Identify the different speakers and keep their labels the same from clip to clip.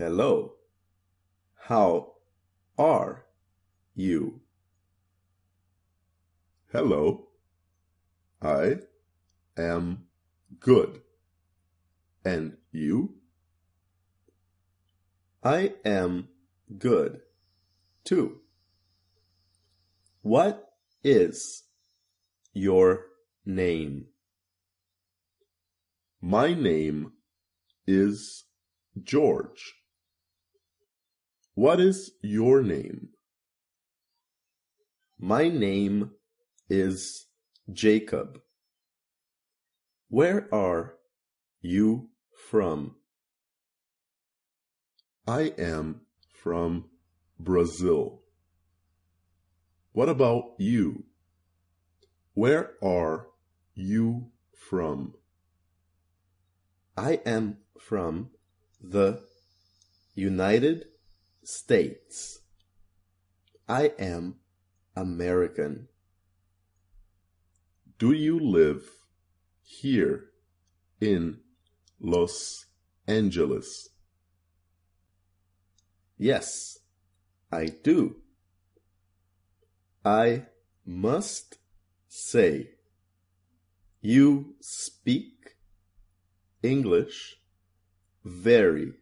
Speaker 1: Hello. How are you?
Speaker 2: Hello. I am good. And you?
Speaker 1: I am good too. What is your name?
Speaker 2: My name is George. What is your name?
Speaker 1: My name is Jacob. Where are you from?
Speaker 2: I am from Brazil. What about you? Where are you from?
Speaker 1: I am from the United States. I am American.
Speaker 2: Do you live here in Los Angeles?
Speaker 1: Yes, I do. I must say, you speak English very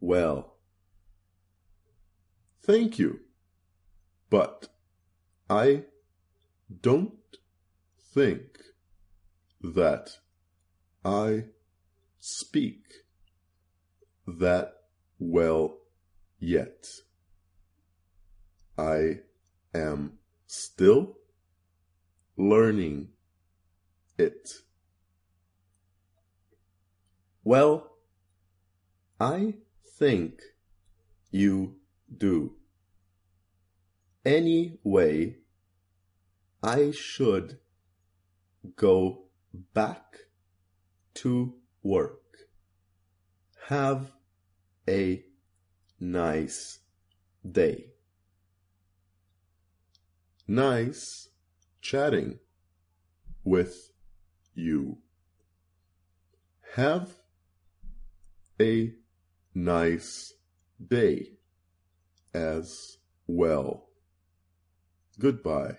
Speaker 1: well.
Speaker 2: Thank you. But I don't think that I speak that well yet. I am still learning it.
Speaker 1: Well, I think you do. Anyway, I should go back to work. Have a nice day.
Speaker 2: Nice chatting with you. Have a nice day as well. Goodbye.